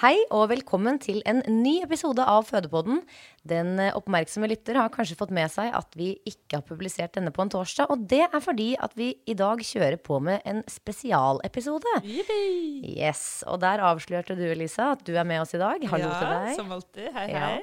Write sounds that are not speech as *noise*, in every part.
Hei og velkommen til en ny episode av Fødepodden. Den eh, oppmerksomme lytter har kanskje fått med seg at vi ikke har publisert denne på en torsdag. Og det er fordi at vi i dag kjører på med en spesialepisode. Yes, Og der avslørte du, Elisa, at du er med oss i dag. Hallo ja, til deg. som alltid. Hei, Ja. hei.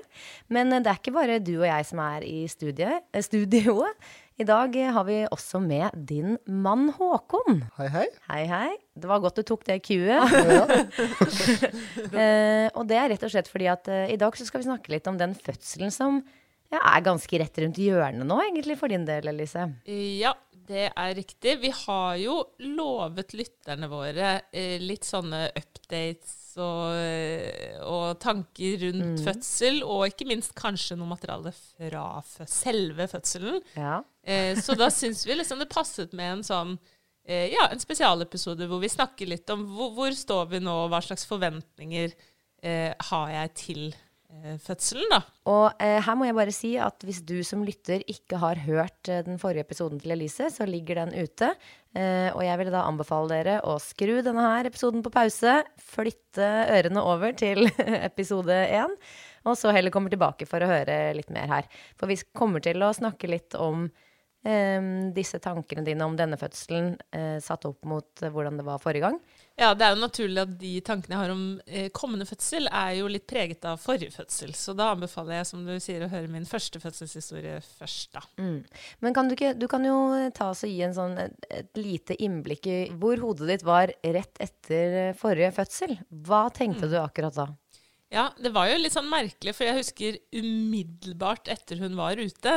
Men eh, det er ikke bare du og jeg som er i studiet, eh, studioet. I dag har vi også med din mann Håkon. Hei, hei. Hei, hei. Det var godt du tok det cuet. *laughs* eh, og det er rett og slett fordi at eh, i dag så skal vi snakke litt om den fødselen som ja, er ganske rett rundt hjørnet nå, egentlig, for din del, Elise. Ja, det er riktig. Vi har jo lovet lytterne våre eh, litt sånne updates og, eh, og tanker rundt fødsel, og ikke minst kanskje noe materiale fra selve fødselen. Ja. Eh, så da syns vi liksom det passet med en sånn eh, ja, en spesialepisode hvor vi snakker litt om hvor, hvor står vi nå, og hva slags forventninger eh, har jeg til eh, fødselen, da. Og eh, her må jeg bare si at hvis du som lytter ikke har hørt eh, den forrige episoden til Elise, så ligger den ute. Eh, og jeg vil da anbefale dere å skru denne her episoden på pause, flytte ørene over til *laughs* episode én, og så heller komme tilbake for å høre litt mer her. For vi kommer til å snakke litt om eh, disse tankene dine om denne fødselen eh, satt opp mot hvordan det var forrige gang. Ja, det er jo naturlig at de tankene jeg har om eh, kommende fødsel, er jo litt preget av forrige fødsel. Så da anbefaler jeg, som du sier, å høre min første fødselshistorie først, da. Men kan du, ikke, du kan jo ta oss og gi en sånn, et, et lite innblikk i hvor hodet ditt var rett etter eh, forrige fødsel. Hva tenkte du akkurat da? Ja, det var jo litt sånn merkelig, for jeg husker umiddelbart etter hun var ute,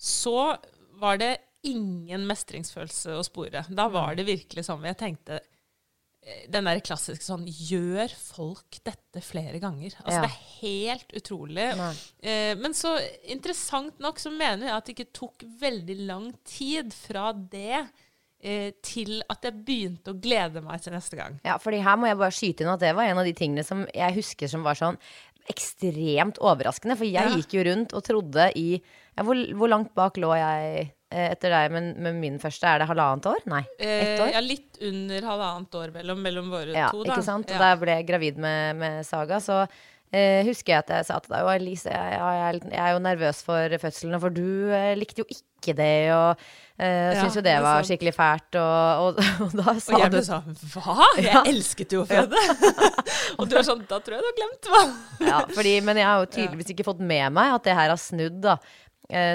så var det ingen mestringsfølelse å spore. Da var det virkelig sånn jeg tenkte eh, den der klassiske sånn Gjør folk dette flere ganger? Altså Ja. Det er helt utrolig. Eh, men så interessant nok så mener jeg at det ikke tok veldig lang tid fra det eh, til at jeg begynte å glede meg til neste gang. Ja, fordi her må jeg bare skyte inn at det var en av de tingene som jeg husker som var sånn ekstremt overraskende. For jeg Ja. gikk jo rundt og trodde i ja, hvor, hvor langt bak lå jeg etter deg men, men, min første? Er det halvannet år? Nei, ett Eh, år? ja, litt under halvannet år mellom, mellom våre Ja, to, da. ikke sant? Og Ja. da jeg ble gravid med, med Saga, så eh, husker jeg at jeg sa til deg Og Elise, jeg, jeg, jeg er jo nervøs for fødselen, for du eh, likte jo ikke det, og uh, Ja, jo det var skikkelig fælt, og, og, *laughs* og da sa Og jeg du ble sånn Hva? Jeg elsket jo å føde! *laughs* og du er sånn Da tror jeg du har glemt hva. ja, fordi, Men jeg har jo *laughs* tydeligvis ikke fått med meg at det her har snudd da, eh,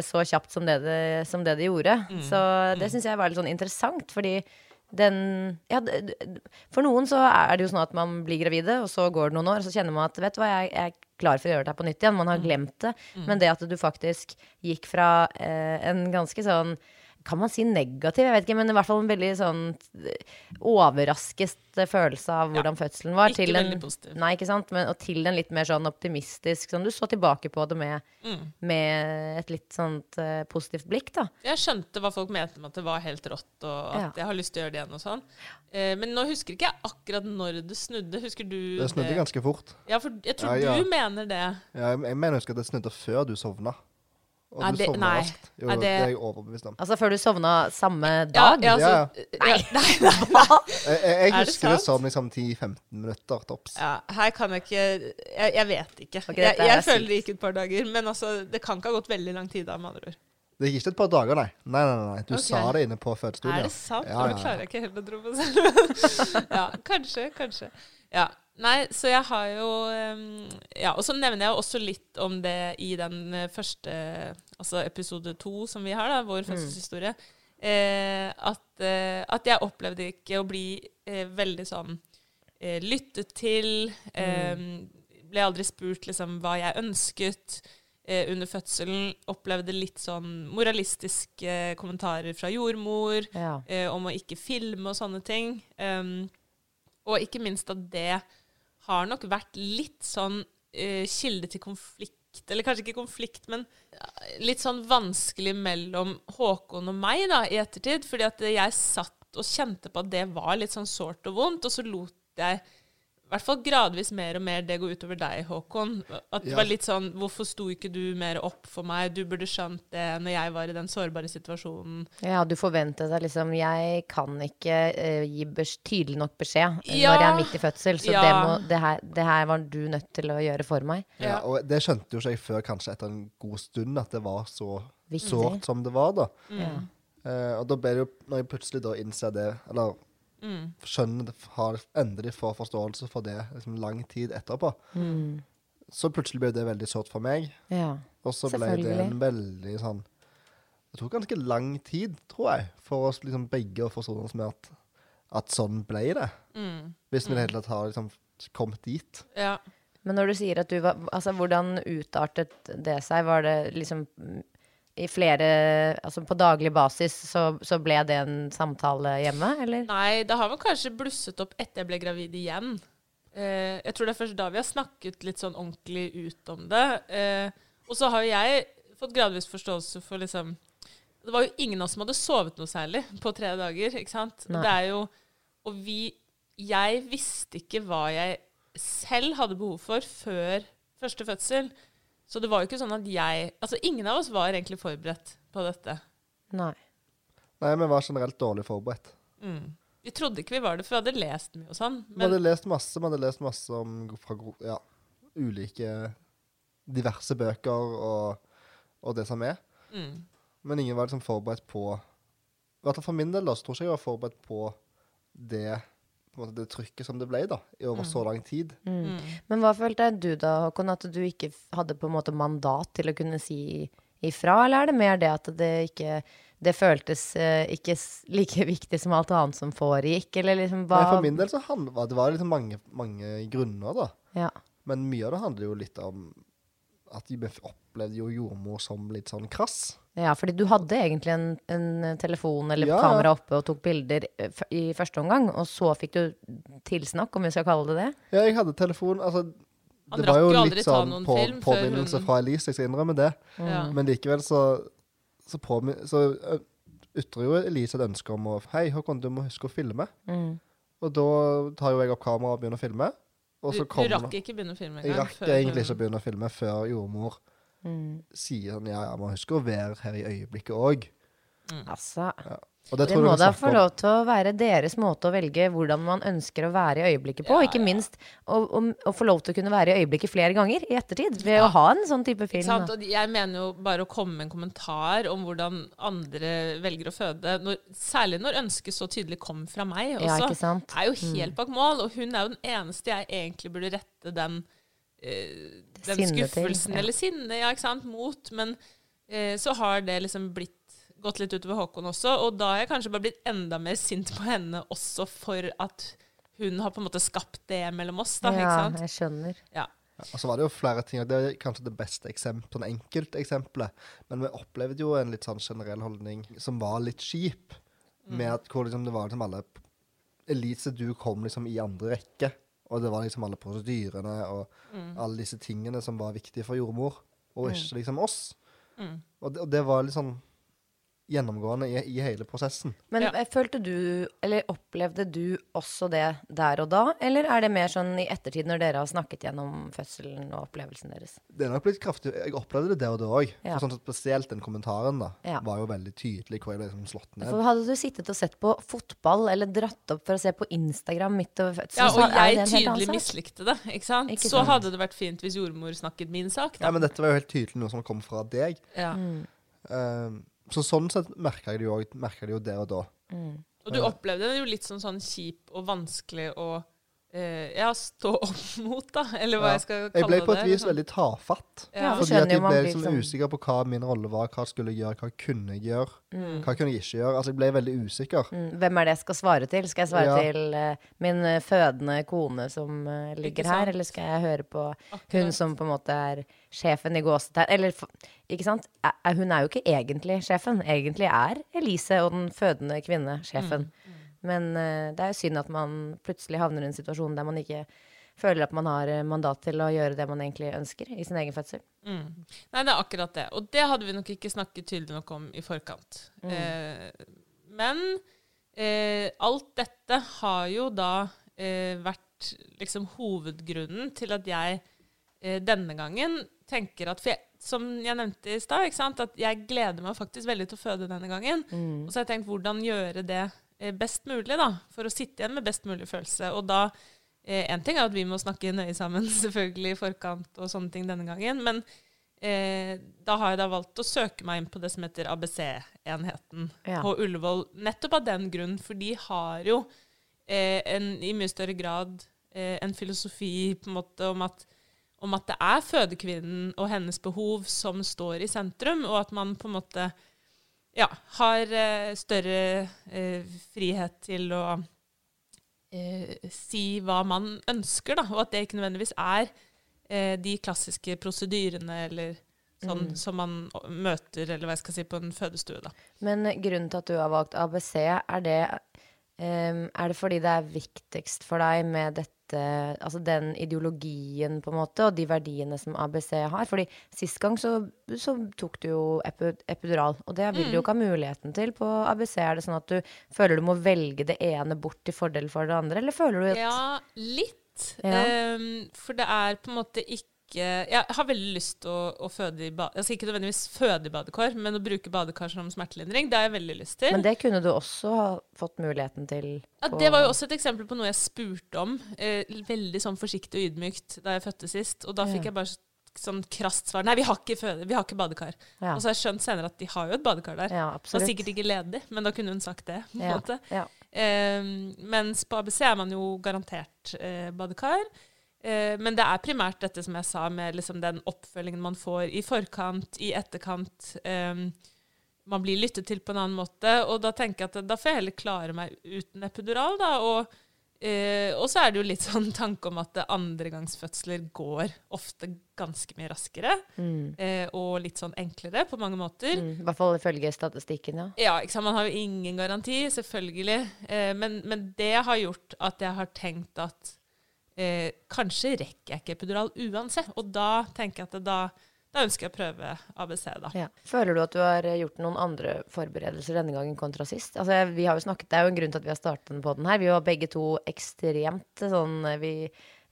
så kjapt som det det, som det, det gjorde. Mm. Så det syns jeg var litt sånn interessant, fordi den ja, For noen så er det jo sånn at man blir gravide, og så går det noen år, og så kjenner man at vet du hva, jeg, jeg er klar for å gjøre det her på nytt igjen. Man har Mm. glemt det. Men det at du faktisk gikk fra eh, en ganske sånn kan man si negativ? Jeg vet ikke, men i hvert fall en veldig sånn eh, overrasket følelse av hvordan fødselen var. Ikke til en, veldig positiv. Nei, ikke sant? Men, og til en litt mer sånn optimistisk Sånn du så tilbake på det med, Mm. med et litt sånt uh, positivt blikk, da. Jeg skjønte hva folk mente med at det var helt rått, og at Ja. jeg har lyst til å gjøre det igjen og sånn. Eh, men nå husker ikke jeg akkurat når det snudde. Husker du Det snudde ganske fort. Ja, for jeg tror Ja, ja. du mener det. Ja, jeg, jeg mener jeg husker at det snudde før du sovna. Og Nei, du det- sovna raskt. Jo, Nei, det... det- er jeg overbevist om. Altså før du sovna samme dag? ja, Ja, altså, ja, nei, nei, nei. *laughs* Jeg, jeg, jeg Er det husker det, som liksom 10-15 minutter tops. Ja, her kan jeg ikke Jeg, jeg vet ikke. Okay, jeg jeg føler det gikk et par dager, men altså, det kan ikke ha gått veldig lang tid da, med andre ord. Det gikk ikke et par dager, nei. Nei, nei, nei. Du okay. sa det inne på fødestolen. Er det sant? Ja, ja, ja, klarer jeg ikke helt å tro på selv. *laughs* ja, kanskje, kanskje. Ja. Nei, så jeg har jo um, Ja, og så nevner jeg også litt om det i den eh, første Altså episode to som vi har, da, vår fødselshistorie. Eh, at, eh, at jeg opplevde ikke å bli eh, veldig sånn eh, lyttet til. Eh, ble aldri spurt liksom hva jeg ønsket eh, under fødselen. Opplevde litt sånn moralistiske kommentarer fra jordmor Ja. om å ikke filme og sånne ting. Um, og ikke minst at det har nok vært litt sånn uh, kilde til konflikt. Eller kanskje ikke konflikt, men litt sånn vanskelig mellom Håkon og meg da, i ettertid. Fordi at jeg satt og kjente på at det var litt sånn sårt og vondt, og så lot jeg hvert fall gradvis mer og mer det går utover deg, Håkon. At det Ja. var litt sånn Hvorfor sto ikke du mer opp for meg? Du burde skjønt det når jeg var i den sårbare situasjonen. Ja, du forventet deg liksom Jeg kan ikke uh, gi tydelig nok beskjed eh, Ja. når jeg er midt i fødsel, så Ja. det, må, det, her, det her var du nødt til å gjøre for meg. Ja, Ja. og det skjønte jo ikke jeg før kanskje etter en god stund, at det var så sårt som det var, da. Mm. Uh, og da ble det jo, når jeg plutselig da innser det, eller Mm. skjønner det, har endelig får forståelse for det liksom lang tid etterpå, Mm. så plutselig ble det veldig sårt for meg. ja. Og så ble det en veldig sånn Det tok ganske lang tid, tror jeg, for oss liksom begge å forsone oss med at, at sånn ble det. Mm. Hvis vi i det hele tatt har liksom kommet dit. Ja. Men når du sier at du var Altså, hvordan utartet det seg? Var det liksom mm, i flere Altså på daglig basis så, så ble det en samtale hjemme, eller? Nei, det har vel kanskje blusset opp etter jeg ble gravid igjen. Eh, jeg tror det er først da vi har snakket litt sånn ordentlig ut om det. Eh, og så har jo jeg fått gradvis forståelse for liksom Det var jo ingen av oss som hadde sovet noe særlig på tre dager, ikke sant? Nei. Det er jo Og vi Jeg visste ikke hva jeg selv hadde behov for før første fødsel. Så det var jo ikke sånn at jeg Altså, ingen av oss var egentlig forberedt på dette. Nei. Nei, vi var generelt dårlig forberedt. Mm. Vi trodde ikke vi var det, for vi hadde lest mye og sånn. Vi hadde lest masse, vi hadde lest masse om fra ja, ulike diverse bøker og, og det som er. mm. Men ingen var liksom forberedt på I hvert fall for min del da, så tror ikke jeg var forberedt på det, måte, det trykket som det ble da, i over så lang tid. Mm. Men hva følte du da, Håkon, at du ikke hadde på en måte mandat til å kunne si ifra, eller er det mer det at det ikke det føltes eh, ikke like *laughs* viktig som alt annet som foregikk, eller liksom hva Men for min del så handla det var liksom mange, mange grunner da. Ja. Men mye av det handler jo litt om at de opplevde jo jordmor som litt sånn krass. ja, fordi du hadde egentlig en, en telefon eller Ja, kamera oppe og tok bilder eh, f- i første omgang, og så fikk du tilsnakk, om vi skal kalle det det. Ja, jeg hadde telefon, altså Han det var jo jo litt sånn på, påminnelse hun- fra Elise, jeg skal innrømme det. Ja. Men likevel så, så, påmin- så ytrer jo Elise et ønske om å Hei, Håkon, du må huske å filme. Mm. Og da tar jo jeg opp kameraet og begynner å filme. Og Du, så du rakk ikke begynne å filme Jeg rakk rakk egentlig ikke å begynne å filme før jordmor Mm. sier sånn Ja, ja, må huske å være her i øyeblikket òg. Altså, Og det det tror må da få lov til å være deres måte å velge hvordan man ønsker å være i øyeblikket på. Ja, ja. ikke minst å, å, å få lov til å kunne være i øyeblikket flere ganger i ettertid. Ved å ha en sånn type film. sant? Og jeg mener jo bare å komme med en kommentar om hvordan andre velger å føde, når, særlig når ønsket så tydelig kom fra meg Ja, også, ikke sant? Mm. er jo helt bak mål. Og hun er jo den eneste jeg egentlig burde rette den, øh, den skuffelsen til, ja. eller sinne ja, ikke sant, mot. Men øh, så har det liksom blitt gått litt utover Håkon også, og da har jeg kanskje bare blitt enda mer sint på henne også for at hun har på en måte skapt det mellom oss, da. ikke sant? Ja, jeg skjønner. Ja. Og så var det jo flere ting, og det er kanskje det beste eksempelet, sånn enkelteksempelet. Men vi opplevde jo en litt sånn generell holdning som var litt kjip. Med at hvor liksom det var liksom alle Elise, du kom liksom i andre rekke. Og det var liksom alle prosedyrene og alle disse tingene som var viktige for jordmor, og ikke liksom oss. Og, det, og det var litt sånn gjennomgående i, i hele prosessen. Men Ja. eh, følte du, eller opplevde du også det der og da? Eller er det mer sånn i ettertid, når dere har snakket gjennom fødselen og opplevelsen deres? Det er nok blitt kraftig. Jeg opplevde det der og da òg. Ja. Sånn spesielt den kommentaren da, Ja. var jo veldig tydelig hvor jeg ble liksom slått ned. For hadde du sittet og sett på fotball, eller dratt opp for å se på Instagram midt over fødselen, Ja, så og er jeg det en helt tydelig annen sak. mislikte det. ikke sant? Ikke så sant. hadde det vært fint hvis jordmor snakket min sak. da. Ja, men dette var jo helt tydelig noe som kom fra deg. Ja. Mm. Um, så sånn sett merka jeg det jo, merket det jo der og da. Og du opplevde det jo litt som sånn kjip og vanskelig å eh, ja, stå opp *laughs* mot, da. Eller hva Ja. jeg skal kalle det. Jeg ble på et vis liksom. veldig tafatt. Ja, Fordi at jeg ble liksom liksom- usikker på hva min rolle var, hva skulle jeg gjøre, hva kunne jeg gjøre, Mm. hva kunne jeg ikke gjøre. Altså, jeg ble veldig usikker. Mm, Hvem er det jeg skal svare til? Skal jeg svare Ja. til uh, min eh, fødende kone som uh, ligger her, eller skal jeg høre på Akkurat. hun som på en måte er sjefen i gåsetegn? Eller, f- ikke sant? Hun er jo ikke egentlig sjefen. Egentlig er Elise og den fødende kvinne sjefen. Men eh, det er jo synd at man plutselig havner i en situasjon der man ikke føler at man har eh, mandat til å gjøre det man egentlig ønsker i sin egen fødsel. Mm. Nei, det er akkurat det. Og det hadde vi nok ikke snakket tydelig nok om i forkant. Mm. Eh, men eh, alt dette har jo da eh, vært liksom hovedgrunnen til at jeg eh, denne gangen tenker at For jeg, som jeg nevnte i stad, at jeg gleder meg faktisk veldig til å føde denne gangen. Mm. Og så har jeg tenkt hvordan gjøre det best mulig, da, for å sitte igjen med best mulig følelse. Og da eh, En ting er at vi må snakke nøye sammen *laughs* selvfølgelig i forkant og sånne ting denne gangen, men eh, da har jeg da valgt å søke meg inn på det som heter ABC-enheten Ja. på Ullevål. Nettopp av den grunn, for de har jo eh, en, i mye større grad eh, en filosofi på en måte om at, om at det er fødekvinnen og hennes behov som står i sentrum, og at man på en måte ja, har eh, større eh, frihet til å eh, si hva man ønsker, da, og at det ikke nødvendigvis er de klassiske prosedyrene eller sånn som man møter, eller hva jeg skal si, på en fødestue. da. Men grunnen til at du har valgt ABC, er det, um, er det fordi det er viktigst for deg med dette, altså den ideologien på en måte, og de verdiene som ABC har? Fordi sist gang så, så tok du jo epi, epidural, og det vil du jo ikke ha muligheten til. På ABC er det sånn at du føler du må velge det ene bort til fordel for det andre, eller føler du at Ja, litt. Ja. Um, for det er på en måte ikke Jeg har veldig lyst til å, å føde i badekar. altså Ikke nødvendigvis føde i badekar, men å bruke badekar som smertelindring. Det har jeg veldig lyst til. Men det kunne du også ha fått muligheten til. Ja, det var jo også et eksempel på noe jeg spurte om, eh, veldig sånn forsiktig og ydmykt, da jeg fødte sist. Og da fikk jeg bare sånn krast svar. Nei, vi har ikke, føde, vi har ikke badekar. Ja. Og så har jeg skjønt senere at de har jo et badekar der. Ja, Det var sikkert ikke ledig, men da kunne hun sagt det. på en Ja, måte. ja. Eh, mens på ABC er man jo garantert eh, badekar. Eh, men det er primært dette som jeg sa, med liksom den oppfølgingen man får i forkant, i etterkant. Um, man blir lyttet til på en annen måte. Og da tenker jeg at da får jeg heller klare meg uten epidural, da. Og, uh, og så er det jo litt *laughs* sånn tanke om at andregangsfødsler går ofte ganske mye raskere. Eh, og litt sånn enklere på mange måter. Mm, I hvert fall ifølge statistikken, ja. Ja, ikke sant? man har jo ingen garanti, selvfølgelig. Uh, men, men det har gjort at jeg har tenkt at eh, kanskje rekker jeg ikke epidural uansett. Og da tenker jeg at da, da ønsker jeg å prøve ABC, da. Ja. Føler du at du har eh, gjort noen andre forberedelser denne gangen kontra sist? Altså, vi har jo snakket, Det er jo en grunn til at vi har startet den podden her. Vi var begge to ekstremt sånn eh, Vi,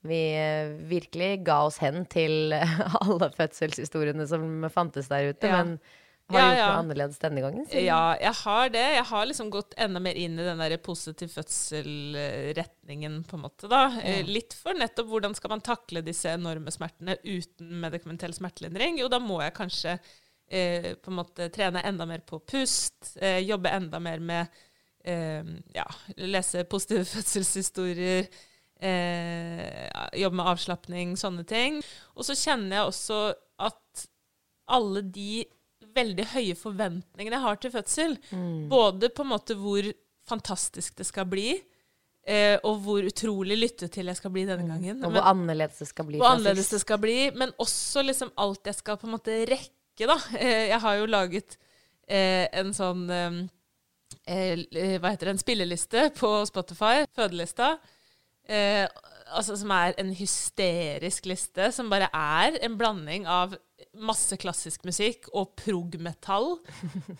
vi eh, virkelig ga oss hen til *laughs* alle fødselshistoriene som fantes der ute. Ja. Men har Ja, du gjort ja. noe annerledes denne gangen? siden- Ja, jeg har det. Jeg har liksom gått enda mer inn i den der positiv fødsel-retningen, på en måte, da. Ja. Litt for nettopp hvordan skal man takle disse enorme smertene uten medikamentell smertelindring? Jo, da må jeg kanskje eh, på en måte trene enda mer på pust, eh, jobbe enda mer med eh, ja, lese positive *laughs* fødselshistorier, eh, jobbe med avslapning, sånne ting. Og så kjenner jeg også at alle de veldig høye forventningene jeg har til fødsel, både på en måte hvor fantastisk det skal bli, Eh, og hvor utrolig lyttet til jeg skal bli denne gangen. Og Men- hvor annerledes det skal bli. hvor annerledes det skal bli, men også liksom alt jeg skal på en måte rekke, da. Eh, Jeg har jo laget eh, en sånn eh, eh, Hva heter det? En spilleliste på Spotify, fødelista. Eh, altså som er en hysterisk liste, som bare er en blanding av masse klassisk musikk og prog-metall.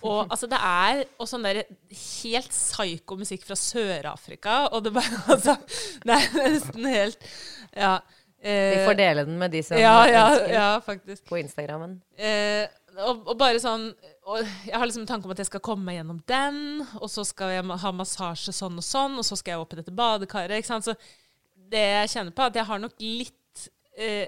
Og altså det er og sånn der helt psyko musikk fra Sør-Afrika, og det bare *laughs* Altså, det er nesten helt Ja. Vi eh, får dele den med de som ja, ja, ønsker ja, faktisk. på Instagrammen. Eh, og, og bare sånn og Jeg har liksom en tanke om at jeg skal komme meg gjennom den, og så skal jeg ha massasje sånn og sånn, og så skal jeg opp i dette badekaret. ikke sant? Så det jeg kjenner på, er at jeg har nok litt eh,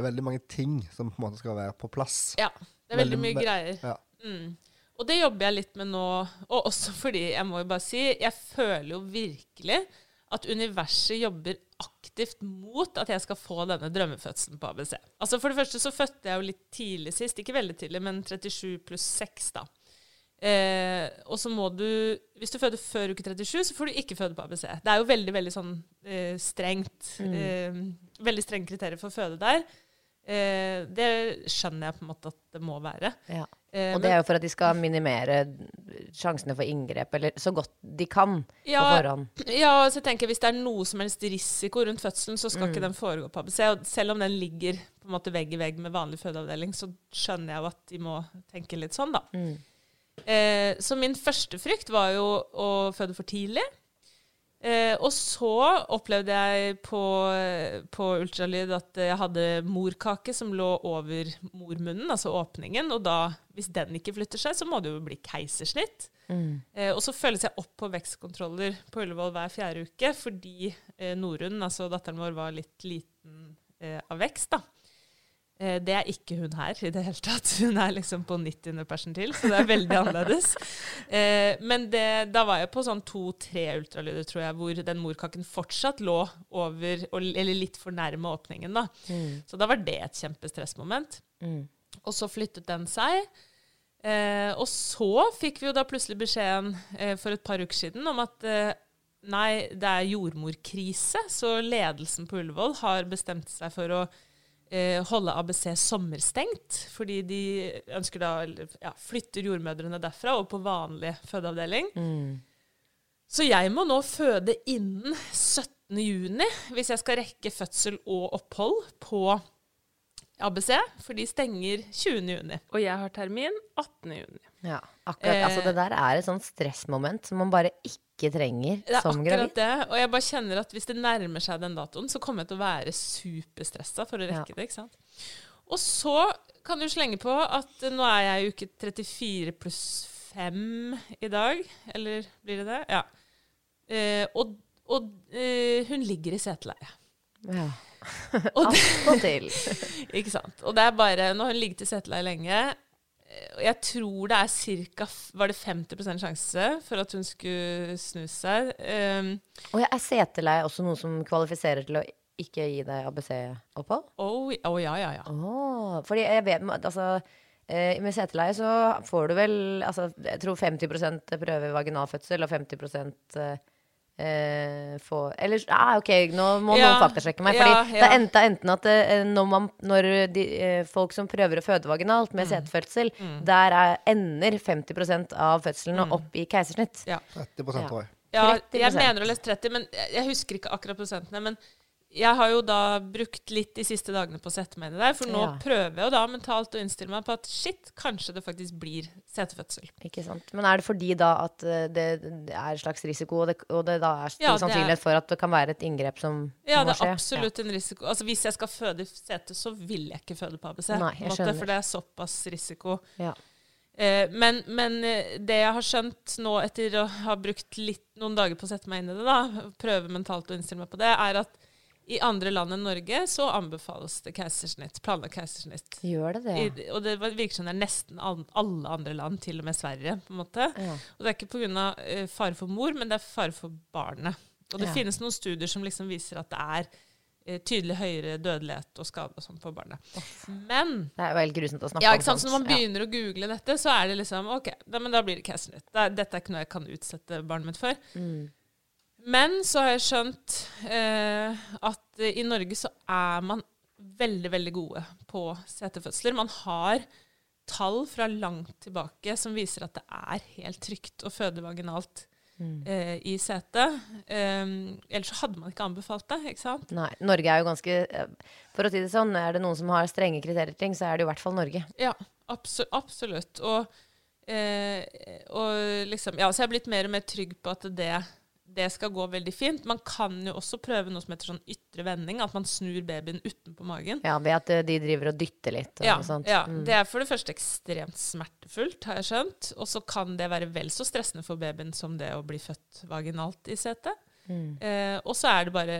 Det er veldig mange ting som på en måte skal være på plass. Ja. Det er veldig, Veldig- mye greier. Ja. Mm. Og det jobber jeg litt med nå, og også fordi jeg må jo bare si Jeg føler jo virkelig at universet jobber aktivt mot at jeg skal få denne drømmefødselen på ABC. Altså For det første så fødte jeg jo litt tidlig sist. Ikke veldig tidlig, men 37 pluss 6, da. Eh, og så må du Hvis du føder før uke 37, så får du ikke føde på ABC. Det er jo veldig, veldig sånn eh, strengt eh, Veldig strenge kriterier for å føde der. Eh, det skjønner jeg på en måte at det må være. Ja. Eh, Og det er jo for at de skal minimere sjansene for inngrep, eller så godt de kan Ja, på forhånd. Ja, så tenker jeg Hvis det er noe som helst risiko rundt fødselen, så skal Mm. ikke den foregå på ABC. Og selv om den ligger på en måte vegg i vegg med vanlig fødeavdeling, så skjønner jeg jo at de må tenke litt sånn, da. Mm. Eh, så min første frykt var jo å føde for tidlig. Eh, og så opplevde jeg på, på ultralyd at jeg hadde morkake som lå over mormunnen, altså åpningen. Og da, hvis den ikke flytter seg, så må det jo bli keisersnitt. Eh, og så følges jeg opp på vekstkontroller på Ullevål hver fjerde uke, fordi eh, Norunn, altså datteren vår, var litt liten eh, av vekst, da. Eh, det er ikke hun her i det hele tatt. Hun er liksom på 90. persentil, så det er veldig annerledes. *laughs* Eh, men det, da var jeg på sånn to-tre ultralyder, tror jeg, hvor den morkaken fortsatt lå over, eller litt for nærme åpningen. da. Så da var det et kjempestressmoment. Og så flyttet den seg. Eh, og så fikk vi jo da plutselig beskjeden eh, for et par uker siden om at nei, det er jordmorkrise, så ledelsen på Ullevål har bestemt seg for å holde ABC sommerstengt, fordi de ønsker da ja, flytter jordmødrene derfra og på vanlig fødeavdeling. Så jeg må nå føde innen 17. juni hvis jeg skal rekke fødsel og opphold på ABC, for de stenger 20. juni. Og jeg har termin 18. juni. Ja, akkurat. Eh, altså, det der er et sånt stressmoment som man bare ikke trenger Det er som akkurat gravid. det. Og jeg bare kjenner at hvis det nærmer seg den datoen, så kommer jeg til å være superstressa for å rekke Ja. det. ikke sant? Og så kan du slenge på at nå er jeg i uke 34 pluss 5 i dag. Eller blir det det? Ja. Eh, og og eh, hun ligger i seteleie. Ja. *laughs* Og Attpåtil. *laughs* ikke sant? Og det er bare Nå har hun ligget i seteleie lenge. eh, Og jeg tror det er ca. Var det 50 sjanse for at hun skulle snu seg? Um, Og er seteleie også noe som kvalifiserer til å ikke gi deg ABC-opphold? oh, oh, ja, ja, ja. Oh, fordi jeg vet, altså, eh, med seteleie så får du vel altså, Jeg tror 50% prøver vaginalfødsel, og 50 eh, få Eller ah, OK, nå må Ja, noen faktasjekke meg. Fordi ja, det ja. er enda enten at eh, når, man, når de, eh, folk som prøver å føde vaginalt Mm. med mm. der er, ender 50% av fødslene Mm. opp i keisersnitt. Ja. 30 tror jeg. Ja, 30%. jeg mener å lese 30, men jeg husker ikke akkurat prosentene. Men jeg har jo da brukt litt de siste dagene på å sette meg inn i det. For nå Ja. prøver jeg jo da mentalt å innstille meg på at shit, kanskje det faktisk blir setefødsel. Ikke sant? Men er det fordi da at eh, det, er en slags risiko, og det, og det da er stor Ja, sannsynlighet er- for at det kan være et inngrep som Ja, må det er absolutt absolutt en risiko. Altså Hvis jeg skal føde i sete, så vil jeg ikke føde på ABC. Nei, jeg måte, for det er såpass risiko. Ja. Eh, men, men eh, det jeg har skjønt nå etter å ha brukt litt, noen dager på å sette meg inn i det, da, prøve mentalt å innstille meg på det, er at i andre land enn Norge så anbefales det keisersnitt. Planlagt keisersnitt. Gjør det det? I, og det virker som det er nesten alle andre land, til og med Sverige. på en måte. Ja. Og det er ikke pga. Uh, fare for mor, men det er fare for barnet. Og det Ja. finnes noen studier som liksom viser at det er eh, tydelig høyere dødelighet og skade og sånn på barnet. Men Det er helt grusomt å snakke ja, om sant? Så når man Ja. begynner å google dette, så er det liksom OK, da, men da blir det keisersnitt. Er- Dette er ikke noe jeg kan utsette barnet mitt for. Mm. Men så har jeg skjønt eh, at i Norge så er man veldig, veldig gode på setefødsler. Man har tall fra langt tilbake som viser at det er helt trygt å føde vaginalt Mm. eh, i setet. Um, ellers så hadde man ikke anbefalt det, ikke sant? Nei, Norge er jo ganske eh, For å si det sånn, er det noen som har strenge kriterier til ting, så er det i hvert fall Norge. Ja, absol absolutt. Og, eh, og liksom Ja, så jeg er blitt mer og mer trygg på at det, det skal gå veldig fint. Man kan jo også prøve noe som heter sånn ytre vending, at man snur babyen utenpå magen. Ja, Ved at eh, de driver og dytter litt og Ja, sånt. ja, Mm. det er for det første ekstremt smertefullt, har jeg skjønt. Og så kan det være vel så stressende for babyen som det å bli født vaginalt i setet. Mm. Eh, og så er det bare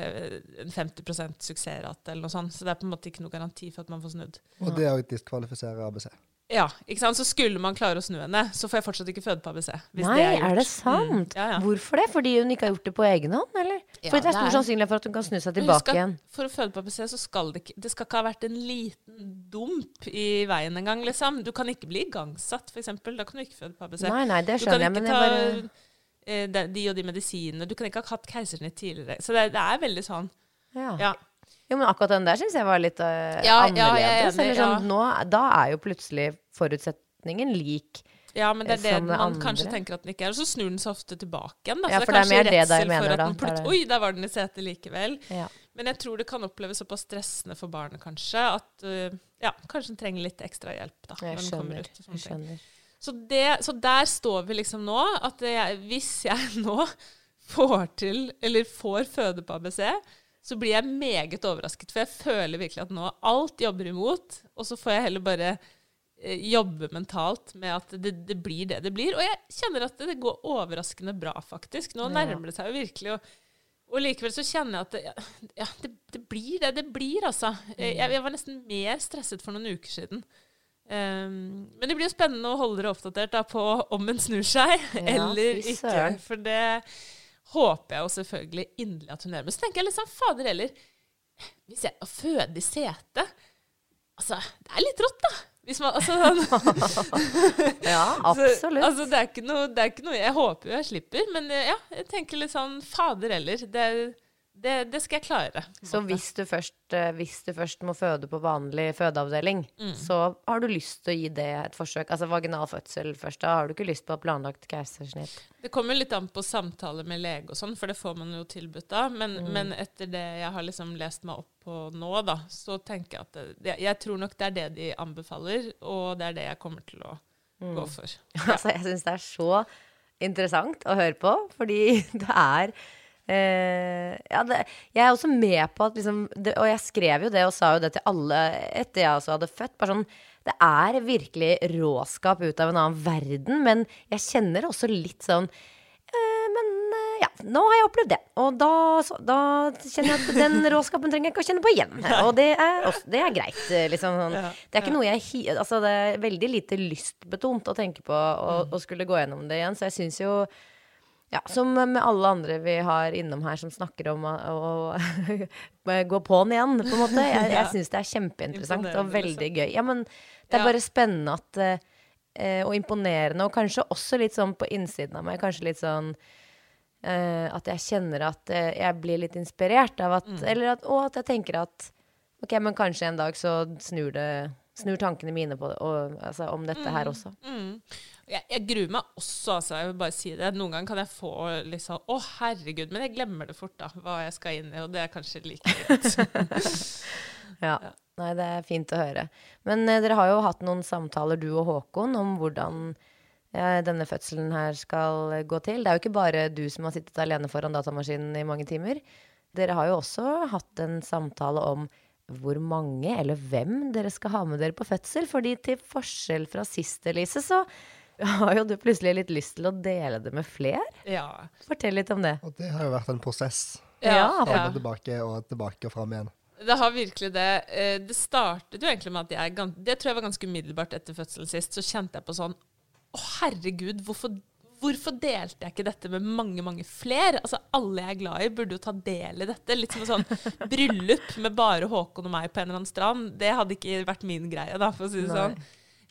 en 50% suksessrate eller noe sånt. Så det er på en måte ikke noe garanti for at man får snudd. Og det å diskvalifisere ABC. Ja, ikke sant? Så skulle man klare å snu henne, så får jeg fortsatt ikke føde på ABC. Nei, det er, er, det sant? Mm, ja, ja. Hvorfor det? Fordi hun ikke har gjort det på egen hånd, eller? Ja, Fordi det er stor sannsynlighet for at hun kan snu seg tilbake skal, igjen. For å føde på ABC så skal det ikke Det skal ikke ha vært en liten dump i veien engang, liksom. Du kan ikke bli igangsatt, f.eks. Da kan du ikke føde på ABC. Nei, nei, det skjønner jeg, men jeg bare eh, ta de og de medisinene. Du kan ikke ha hatt keisersnitt tidligere. Så det, det er veldig sånn. ja. Ja. Jo, men akkurat den der syns jeg var litt uh, Ja, ja, er annerledes. enig, sånn, ja. nå, da er jo plutselig forutsetningen lik. Ja, men det er det man andre. kanskje tenker at den ikke er. Og så snur den så ofte tilbake igjen. Da. Ja, for det er kanskje mer det jeg mener da. Det er det. Oi, der var den i setet likevel. Ja. Men jeg tror det kan oppleves såpass stressende for barnet, kanskje, at uh, ja, kanskje den trenger litt ekstra hjelp da, Jeg når den kommer ut. Jeg skjønner. Så, det, så der står vi liksom nå. At jeg, hvis jeg *laughs* nå får til, eller får føde på ABC, så blir jeg meget overrasket. For jeg føler virkelig at nå alt jobber imot, og så får jeg heller bare eh, jobbe mentalt med at det, det blir det det blir. Og jeg kjenner at det, det går overraskende bra, faktisk. Nå nærmer det seg jo virkelig. Og, og likevel så kjenner jeg at det, ja, det, det blir det det blir, altså. Jeg, jeg var nesten mer stresset for noen uker siden. Um, men det blir jo spennende å holde dere oppdatert da, på om en snur seg Ja, eller ikke. For det håper jeg jo selvfølgelig inderlig at hun gjør. Men så tenker jeg liksom, fader heller Hvis jeg å føde i sete Altså, det er litt rått, da. Man, altså, ja, *laughs* *laughs* Ja, så, absolutt. altså, det, er ikke noe, det er ikke noe Jeg håper jo jeg slipper, men eh, ja, jeg tenker litt sånn Fader heller. Det, det, det skal jeg klare. Så hvis du, først, eh, hvis du først må føde på vanlig fødeavdeling, Mm. så har du lyst til å gi det et forsøk. Altså vaginal fødsel først. Da har du ikke lyst på planlagt keisersnitt. Det kommer litt an på samtaler med lege og sånn, for det får man jo tilbudt da. Men, Mm. men etter det jeg har liksom lest meg opp på nå, da, så tenker jeg at det, jeg tror nok det er det de anbefaler, og det er det jeg kommer til å Mm. gå for. *laughs* Altså, jeg syns det er så interessant å høre på, fordi *laughs* det er eh, ja, det, jeg er også med på at liksom det, Og jeg skrev jo det og sa jo det til alle etter jeg også hadde født. Bare sånn Det er virkelig råskap ut av en annen verden, men jeg kjenner også litt sånn eh, Men eh, ja, nå har jeg opplevd det. Og da, så, da kjenner jeg at den *laughs* råskapen trenger jeg ikke å kjenne på igjen. Og det er, også, det er greit. Liksom, sånn. Det er ikke noe jeg Altså, det er veldig lite lystbetont å tenke på å, å skulle gå gjennom det igjen, så jeg syns jo Ja, som med alle andre vi har innom her som snakker om å, å *laughs* gå på'n igjen, på en måte. Jeg, *laughs* jeg syns det er kjempeinteressant og veldig gøy. Ja, men det er bare spennende at eh, Og imponerende, og kanskje også litt sånn på innsiden av meg, kanskje litt sånn eh, At jeg kjenner at eh, jeg blir litt inspirert av at Mm. Eller at, og at jeg tenker at OK, men kanskje en dag så snur det Snur tankene mine på det, og, altså, om dette her også. Mm. Jeg, jeg gruer meg også, altså. Jeg vil bare si det. Noen ganger kan jeg få sånn Å, herregud. Men jeg glemmer det fort, da. Hva jeg skal inn i. Og det er kanskje like greit. *laughs* Ja. Nei, det er fint å høre. Men eh, dere har jo hatt noen samtaler, du og Håkon, om hvordan eh, denne fødselen her skal eh, gå til. Det er jo ikke bare du som har sittet alene foran datamaskinen i mange timer. Dere har jo også hatt en samtale om hvor mange eller hvem dere skal ha med dere på fødsel. Fordi til forskjell fra sist, Elise, så *laughs* har jo du plutselig litt lyst til å dele det med flere. ja. Fortell litt om det. Og det har jo vært en prosess. Ja, Fram og tilbake og tilbake og fram igjen. Det har virkelig det. Eh, Det startet jo egentlig med at jeg Det tror jeg var ganske umiddelbart etter fødselen sist. Så kjente jeg på sånn Å, herregud, hvorfor, hvorfor delte jeg ikke dette med mange, mange flere? Altså, alle jeg er glad i, burde jo ta del i dette. Litt som et sånn *laughs* bryllup med bare Håkon og meg på en eller annen strand. Det hadde ikke vært min greie, da, for å si det Nei. sånn.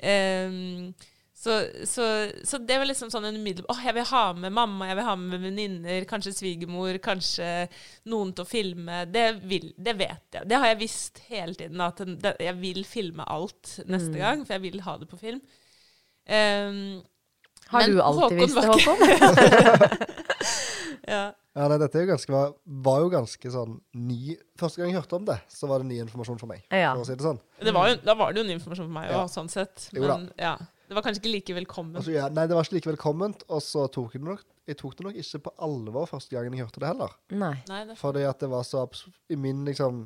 Ehm, så, så, så det var liksom sånn en umiddelbar Åh, jeg vil ha med mamma, jeg vil ha med venninner, kanskje svigermor, kanskje noen til å filme. Det, vil, det vet jeg. Det har jeg visst hele tiden, at den, det, jeg vil filme alt neste Mm. gang, for jeg vil ha det på film. Um, Har Men du alltid Håkon visst det, Håkon? *laughs* ja. Ja, nei, dette er jo ganske, var, var jo ganske sånn ny Første gang jeg hørte om det, så var det ny informasjon for meg. Ja. For å si det sånn. Det var jo, da var det jo ny informasjon for meg òg, Ja. sånn sett. Jo da. Ja, det var kanskje ikke like velkomment? Altså, ja, nei, det var ikke like velkomment, og så tok jeg det nok jeg tok det nok ikke på alvor første gangen jeg hørte det heller. Nei. Nei, det, Fordi at det var så abs I min liksom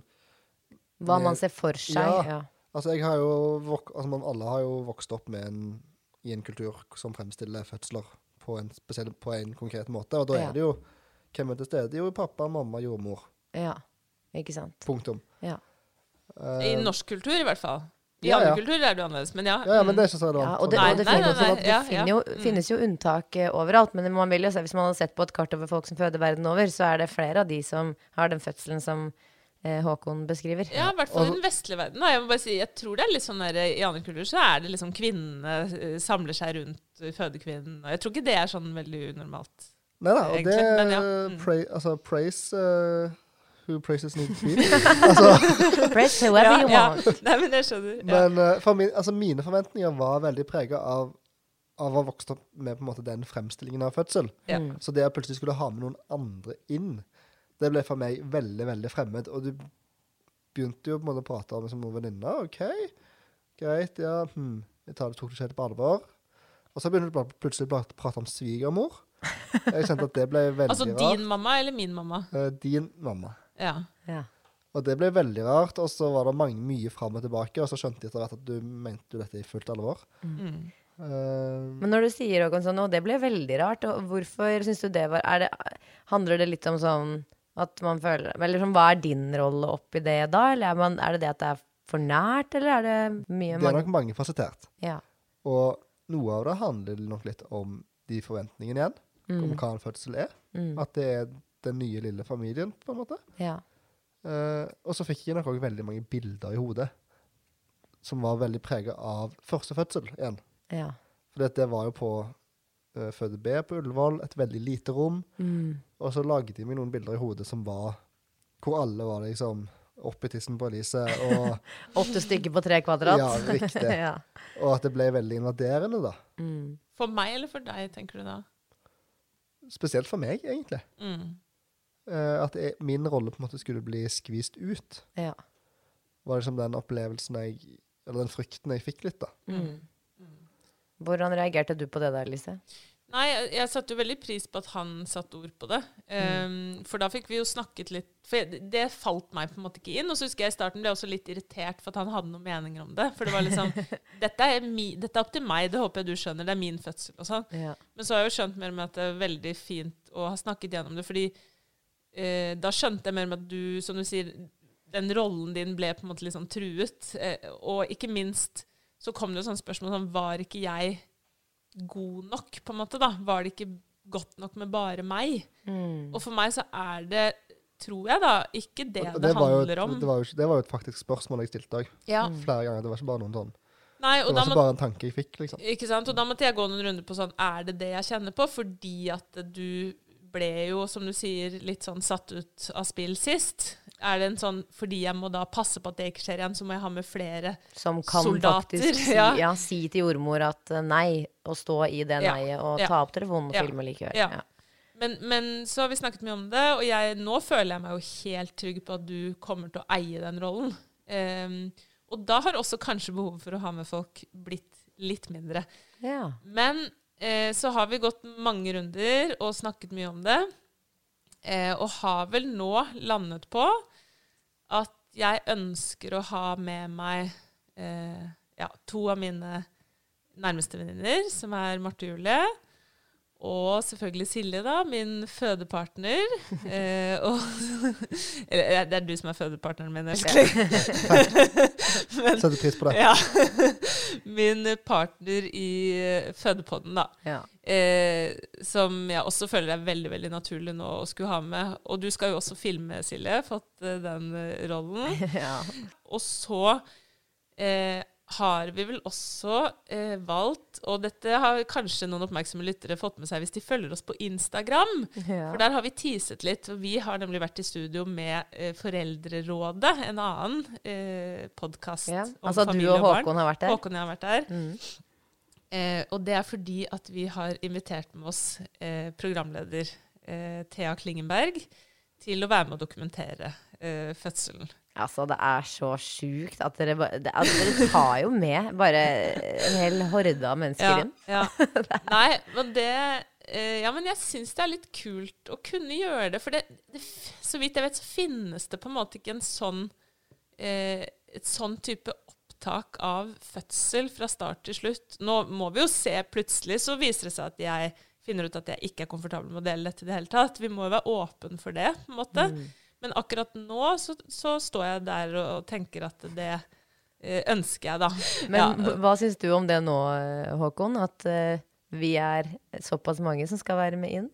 Hva Med- man ser for seg. Ja. Ja. Altså, jeg har jo vok altså, man, Alle har jo vokst opp med en, i en kultur som fremstiller fødsler på en, spesiell, på en konkret måte. Og da Ja. er det jo Hvem er til stede? Jo, pappa, mamma, jordmor. ja. Ikke sant. Punktum. Ja. I Eh, norsk kultur, i hvert fall. I Ja, andre ja. kulturer er det annerledes, men ja. ja, ja, men mm. det er ikke så Ja, og det, og det, nei, finnes, nei, jo- nei, det ja. jo, Mm. finnes jo unntak eh, overalt. Men man vil jo se, hvis man hadde sett på et kart over folk som føder verden over, så er det flere av de som har den fødselen som eh, Håkon beskriver. Ja, i hvert fall i den vestlige verden. Da. Jeg må bare si, jeg tror det er litt sånn der, I andre kulturer så er det liksom kvinnene eh, samler seg rundt fødekvinnen. Og jeg tror ikke det er sånn veldig unormalt. Nei da, og det er men ja. Mm. pra, Altså, praise uh, who praises need be. *laughs* altså, Praise whoever you ja. want. Nei, men jeg skjønner. Ja. men uh, for min, altså, mine forventninger var veldig prega av av å ha vokst opp med på en måte den fremstillingen av fødsel. Ja. Mm. Så det at plutselig skulle ha med noen andre inn, det ble for meg veldig, veldig fremmed. Og du begynte jo på en måte å prate om det som noen venninne. OK, greit, ja, hm, jeg tar det, tok det ikke helt på alvor. Og så begynte du plutselig å prate om svigermor. Jeg kjente at det ble *laughs* veldig rart. Altså rart. din mamma eller min mamma? Eh, din mamma. Ja. Ja. Og det ble veldig rart, og så var det mange, mye fram og tilbake, og så skjønte de etter hvert at du mente jo dette i fullt alvor. Mm. Uh, Men når du sier Håkon sånn, og det ble veldig rart, og hvorfor syns du det var er det, Handler det litt om sånn at man føler Eller sånn, hva er din rolle oppi det da? Eller er, man, er det det at det er for nært, eller er det mye det er nok mangefasettert. Ja. Og noe av det handler nok litt om de forventningene igjen, om Mm. hva en fødsel er. Mm. At det er den nye lille familien, på en måte. ja. Uh, og så fikk jeg nok òg veldig mange bilder i hodet som var veldig prega av første fødsel igjen. Ja. For det var jo på uh, Føde B på Ullevål, et veldig lite rom. Mm. Og så laget de meg noen bilder i hodet som var Hvor alle var liksom oppi tissen på Elise, og, *laughs* Åtte stykker på tre kvadrat. Ja, riktig. *laughs* ja. og at det ble veldig invaderende, da. Mm. For meg eller for deg, tenker du da? Spesielt for meg, egentlig. Mm. Eh, at jeg, min rolle på en måte skulle bli skvist ut. ja. Var liksom den opplevelsen jeg Eller den frykten jeg fikk litt, da. Mm. Hvordan reagerte du på det der, Lise? Nei, jeg, jeg satte jo veldig pris på at han satte ord på det. Um, for da fikk vi jo snakket litt For jeg, det falt meg på en måte ikke inn. Og så husker jeg i starten ble jeg også litt irritert for at han hadde noen meninger om det. For det var liksom *laughs* dette er, mi, dette er opp til meg, det håper jeg du skjønner. Det er min fødsel og sånn. Ja. Men så har jeg jo skjønt mer med at det er veldig fint å ha snakket gjennom det. Fordi eh, da skjønte jeg mer med at du, som du sier, den rollen din ble på en måte litt sånn truet. Eh, og ikke minst så kom det jo sånne spørsmål som Var ikke jeg god nok, på en måte? da? Var det ikke godt nok med bare meg. Mm. Og for meg så er det, tror jeg da, ikke det det, det, handler et- om. det, var jo, det var jo et faktisk spørsmål jeg stilte òg. ja. Flere ganger. Det var ikke bare noen sånn Nei, Det var må, ikke bare en tanke jeg fikk, liksom. Ikke sant? Og da måtte jeg gå noen runder på sånn Er det det jeg kjenner på? Fordi at du ble jo, som du sier, litt sånn satt ut av spill sist. Er det en sånn Fordi jeg må da passe på at det ikke skjer igjen, så må jeg ha med flere soldater? Som kan Soldater, faktisk si, *laughs* ja. ja, si til jordmor at eh, nei, og stå i det neiet, og ta opp telefonen og filme likevel. ja. Ja. men, men så har vi snakket mye om det, og jeg, nå føler jeg meg jo helt trygg på at du kommer til å eie den rollen. Um, og da har også kanskje behovet for å ha med folk blitt litt mindre. Ja. Men eh, så har vi gått mange runder og snakket mye om det. Eh, og har vel nå landet på at jeg ønsker å ha med meg eh, ja, to av mine nærmeste venninner, som er Marte og Julie. Og selvfølgelig Silje, da, min fødepartner. *laughs* Eh, og *laughs* Eller det er du som er fødepartneren min, egentlig. *laughs* Setter pris på det. ja. Min partner i eh, fødepodden, da. Ja. Eh, som jeg også føler er veldig veldig naturlig nå å skulle ha med. Og du skal jo også filme, Silje. Fått eh, den eh, rollen. ja. Og så eh, har vi vel også eh, valgt, og dette har kanskje noen oppmerksomme lyttere fått med seg hvis de følger oss på Instagram, Ja. for der har vi teaset litt. og Vi har nemlig vært i studio med eh, Foreldrerådet, en annen eh, podkast Ja. om Altså du familie og og barn. Håkon har vært der? Håkon og jeg har vært der. Mm. Eh, og det er fordi at vi har invitert med oss eh, programleder eh, Thea Klingenberg til å være med å dokumentere eh, fødselen. Altså, det er så sjukt at dere det, altså, Dere tar jo med bare en hel horde av mennesker inn. Ja. *laughs* Nei, men det eh, Ja, men jeg syns det er litt kult å kunne gjøre det. For det, det, så vidt jeg vet, så finnes det på en måte ikke en sånn eh, et sånn type opptak av fødsel fra start til slutt. Nå må vi jo se, plutselig så viser det seg at jeg finner ut at jeg ikke er komfortabel med å dele dette i det hele tatt. Vi må jo være åpen for det, på en måte. Mm. Men akkurat nå så, så står jeg der og, tenker at det eh, ønsker jeg, da. Men Ja. hva syns du om det nå, eh, Håkon? At uh, vi er såpass mange som skal være med inn?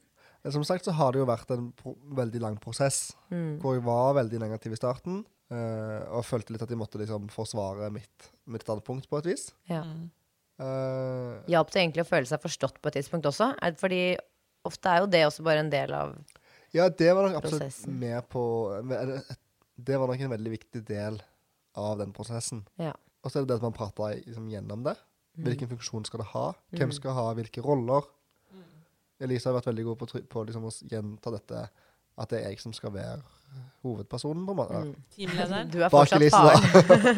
Som sagt så har det jo vært en pro veldig lang prosess, Mm. hvor jeg var veldig negativ i starten, Uh, og følte litt at jeg måtte liksom forsvare mitt, mitt standpunkt på et vis. Ja. Mm. Eh, Hjalp det egentlig å føle seg forstått på et tidspunkt også? Er fordi ofte er jo det også bare en del av ja, det var nok absolutt Prosessen. med på et- Det var nok en veldig viktig del av den prosessen. Ja. Og så er det det at man prater liksom, gjennom det. Mm. Hvilken funksjon skal det ha? Hvem skal ha hvilke roller? Elise har vært veldig god på, på liksom, å gjenta dette, at det er jeg som skal være hovedpersonen. på en måte. Mm. Teamlederen. Du er fortsatt faren.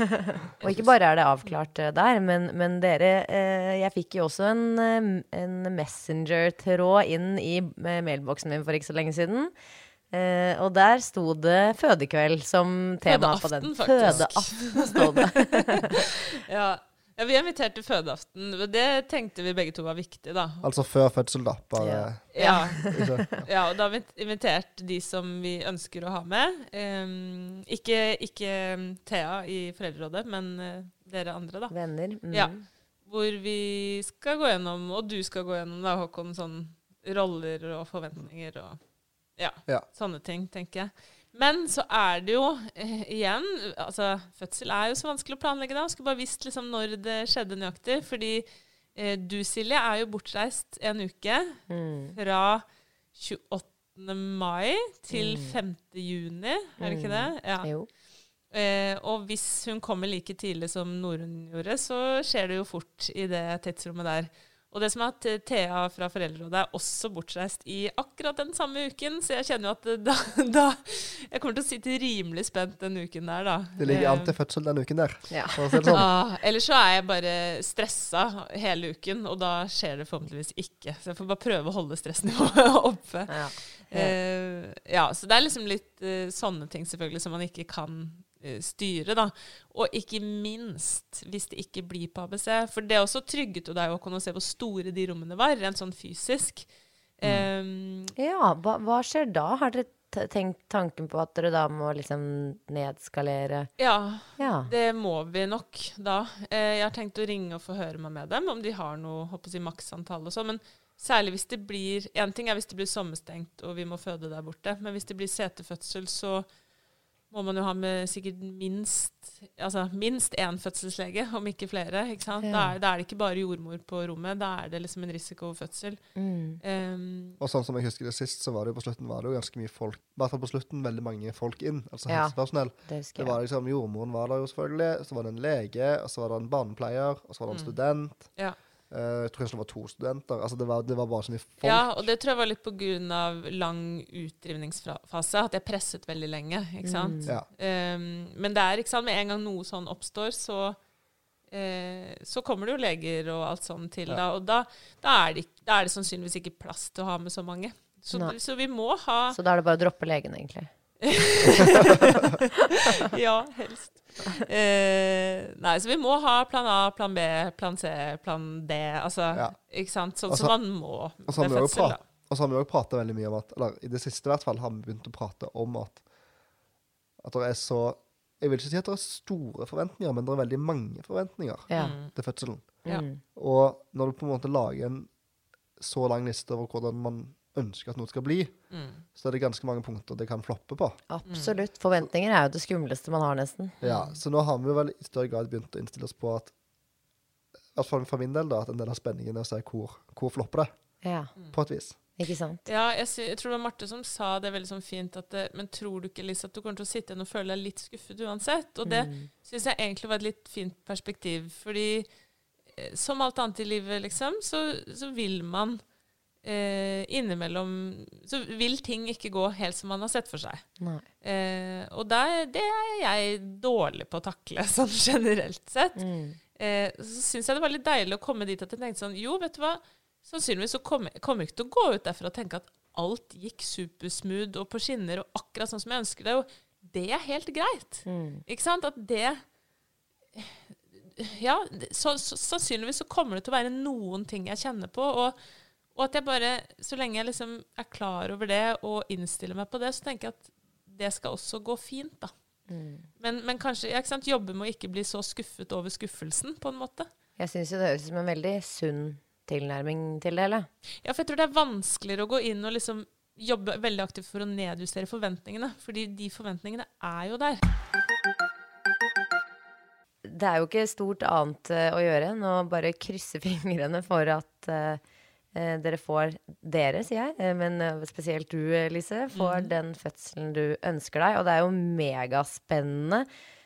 *laughs* Og ikke bare er det avklart eh, der, men, men dere eh, Jeg fikk jo også en, eh, en messenger-tråd inn i eh, mailboksen min for ikke så lenge siden. Eh, og der sto det fødekveld som tema på den. Fødeaften, faktisk. Fødeaften sto det. *laughs* Ja. Ja, vi inviterte invitert til fødeaften. Det tenkte vi begge to var viktig, da. Altså før fødsel, da. Bare Ja. Ja, *laughs* ja, og da har vi invitert de som vi ønsker å ha med. Um, ikke, ikke Thea i Foreldrerådet, men eh, dere andre, da. Venner. Mm. Ja. Hvor vi skal gå gjennom, og du skal gå gjennom, da, Håkon, sånn roller og forventninger og ja, Ja. sånne ting, tenker jeg. Men så er det jo eh, igjen altså Fødsel er jo så vanskelig å planlegge da. Skulle bare visst liksom når det skjedde nøyaktig. Fordi eh, du, Silje, er jo bortreist en uke. Mm. Fra 28. mai til 5. juni, er det ikke det? Ja. Jo. Eh, og hvis hun kommer like tidlig som Norunn gjorde, så skjer det jo fort i det tidsrommet der. Og det som er at eh, Thea fra Foreldrerådet er også bortreist i akkurat den samme uken, så jeg kjenner jo at eh, *laughs* da, da Jeg kommer til å sitte rimelig spent den uken der, da. det ligger an Eh, til fødsel den uken der. Ja. For å si det sånn. Ah, Ellers så er jeg bare stressa hele uken, og da skjer det forhåpentligvis ikke. Så jeg får bare prøve å holde stressnivået *laughs* oppe. Ja. Eh, ja, så det er liksom litt eh, sånne ting selvfølgelig som man ikke kan eh, styre, da. Og ikke minst hvis det ikke blir på ABC. For det også trygget jo deg å kunne se hvor store de rommene var, rent sånn fysisk. Eh, Ja, hva, hva skjer da? Har dere tenkt tanken på at dere da må liksom nedskalere? ja, Ja. det må vi nok da. Eh, jeg har tenkt å ringe og forhøre meg med dem om de har noe håper å si, maksantall og sånn. Men Særlig hvis det blir En ting er hvis det blir sommerstengt og vi må føde der borte, men hvis det blir setefødsel, så må man jo ha med sikkert minst altså minst én fødselslege, om ikke flere. ikke sant? Ja. Da, er, da er det ikke bare jordmor på rommet, da er det liksom en risikofødsel. Mm. Um, Og sånn som jeg husker det sist, så var det jo på slutten var det jo ganske mye folk I hvert fall på slutten veldig mange folk inn, altså Ja. helsepersonell. Det Det var liksom, Jordmoren var der jo selvfølgelig, så var det en lege, og så var det en barnepleier, og så var det en Mm. student. ja. Eh, jeg tror kanskje det var to studenter. Altså det var, det var bare så mye folk. ja, og det tror jeg var litt av lang utdrivningsfase, at jeg presset veldig lenge. ikke sant? Ja. Um, men det er ikke sant, med en gang noe sånn oppstår, så uh, så kommer det jo leger og alt sånt til, Ja. da. Og da, da, er det, da er det sannsynligvis ikke plass til å ha med så mange. Så, så vi må ha Så da er det bare å droppe legen, egentlig. *laughs* *laughs* Ja, helst. *laughs* Eh, nei, så vi må ha plan A, plan B, plan C, plan D. Altså, Ja. ikke sant? Sånn som så- man må Og så har ved vi jo fødsel, og så har vi òg prata veldig mye om at Eller i det siste i hvert fall har vi begynt å prate om at At det er så Jeg vil ikke si at det er store forventninger, men det er veldig mange forventninger Ja. Mm. til fødselen. Ja. Og når du på en måte lager en så lang liste over hvordan man ønsker at noe skal bli, Mm. så er det ganske mange punkter det kan floppe på. Absolutt. Forventninger er jo det skumleste man har, nesten. Ja, Så nå har vi vel i større grad begynt å innstille oss på at i hvert fall for min del da, at en del av spenningen er å se hvor, hvor flopper det, Ja, på et vis. ikke sant? Ja, jeg, sy jeg tror det var Marte som sa det veldig sånn fint, at det, men tror du ikke Lise, at du kommer til å sitte igjen og føle deg litt skuffet uansett? Og det Mm. syns jeg egentlig var et litt fint perspektiv, fordi eh, som alt annet i livet, liksom, så, så vil man eh, innimellom Så vil ting ikke gå helt som man har sett for seg. Eh, og der, det er jeg dårlig på å takle, *laughs* sånn generelt sett. Mm. Eh, så syns jeg det var litt deilig å komme dit at jeg tenkte sånn Jo, vet du hva, sannsynligvis så kommer jeg kommer ikke til å gå ut derfra og tenke at alt gikk supersmooth og på skinner og akkurat sånn som jeg ønsker det. Og det er helt greit. Mm. Ikke sant? At det Ja, så, så, sannsynligvis så kommer det til å være noen ting jeg kjenner på. Og, og at jeg bare, så lenge jeg liksom er klar over det og innstiller meg på det, så tenker jeg at det skal også gå fint, da. Mm. Men, men kanskje ikke sant, jobbe med å ikke bli så skuffet over skuffelsen, på en måte. Jeg syns jo det høres ut som en veldig sunn tilnærming til det eller? Ja, for jeg tror det er vanskeligere å gå inn og liksom jobbe veldig aktivt for å nedjustere forventningene. Fordi de forventningene er jo der. Det er jo ikke stort annet eh, å gjøre enn å bare krysse *laughs* fingrene for at eh, dere får Dere, sier jeg, eh, men eh, spesielt du, eh, Lise, får den fødselen du ønsker deg. Og det er jo megaspennende.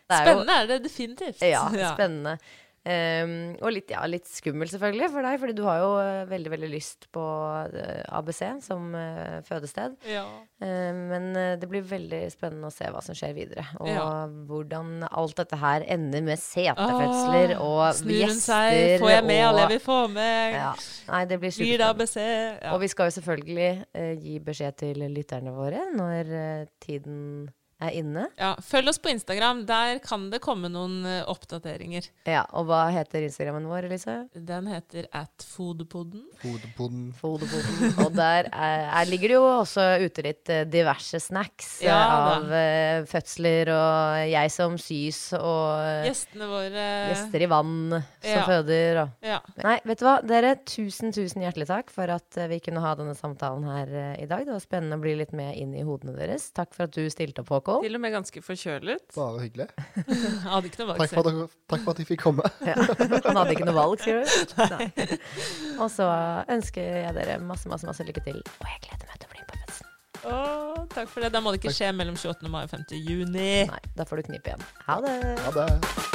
Det er jo- Spennende er det definitivt. Ja, *laughs* spennende. Ehm, og litt, ja, litt skummel selvfølgelig for deg, fordi du har jo eh, veldig veldig lyst på eh, ABC som uh, fødested. Ja. Ehm, men det blir veldig spennende å se hva som skjer videre. Og Ja. hvordan alt dette her ender med setefødsler og Snur hun gjester. seg? Får jeg med alle jeg vil få med? ja. Nei, det blir superspennende. Og vi skal jo selvfølgelig uh, gi beskjed til lytterne våre når tiden er inne. ja. Følg oss på Instagram. Der kan det komme noen uh, oppdateringer. Ja, Og hva heter Instagrammen vår, Elise? Den heter at foodpodden. Foderboden. Og der er, er ligger det jo også ute litt eh, diverse snacks eh, Ja, av uh, fødsler og jeg som sys og Gjestene våre gjester i vann som Ja. føder og Ja. Nei, vet du hva. Dere, tusen, tusen hjertelig takk for at vi kunne ha denne samtalen her uh, i dag. Det var spennende å bli litt med inn i hodene deres. Takk for at du stilte opp, Håkon. Til og med ganske forkjølet. Bare hyggelig. *laughs* Hadde ikke noe valg Takk for, dere, takk for at jeg fikk komme. Ja. Han hadde ikke noe valg, sier du? *laughs* Nei. Og så ønsker jeg dere masse, masse, masse lykke til. Og jeg gleder meg til å bli med på festen. Åh, takk for det. Da må det ikke skje mellom 28. mai og 5. juni. Nei, da får du knipe igjen. Ha det. Ha det.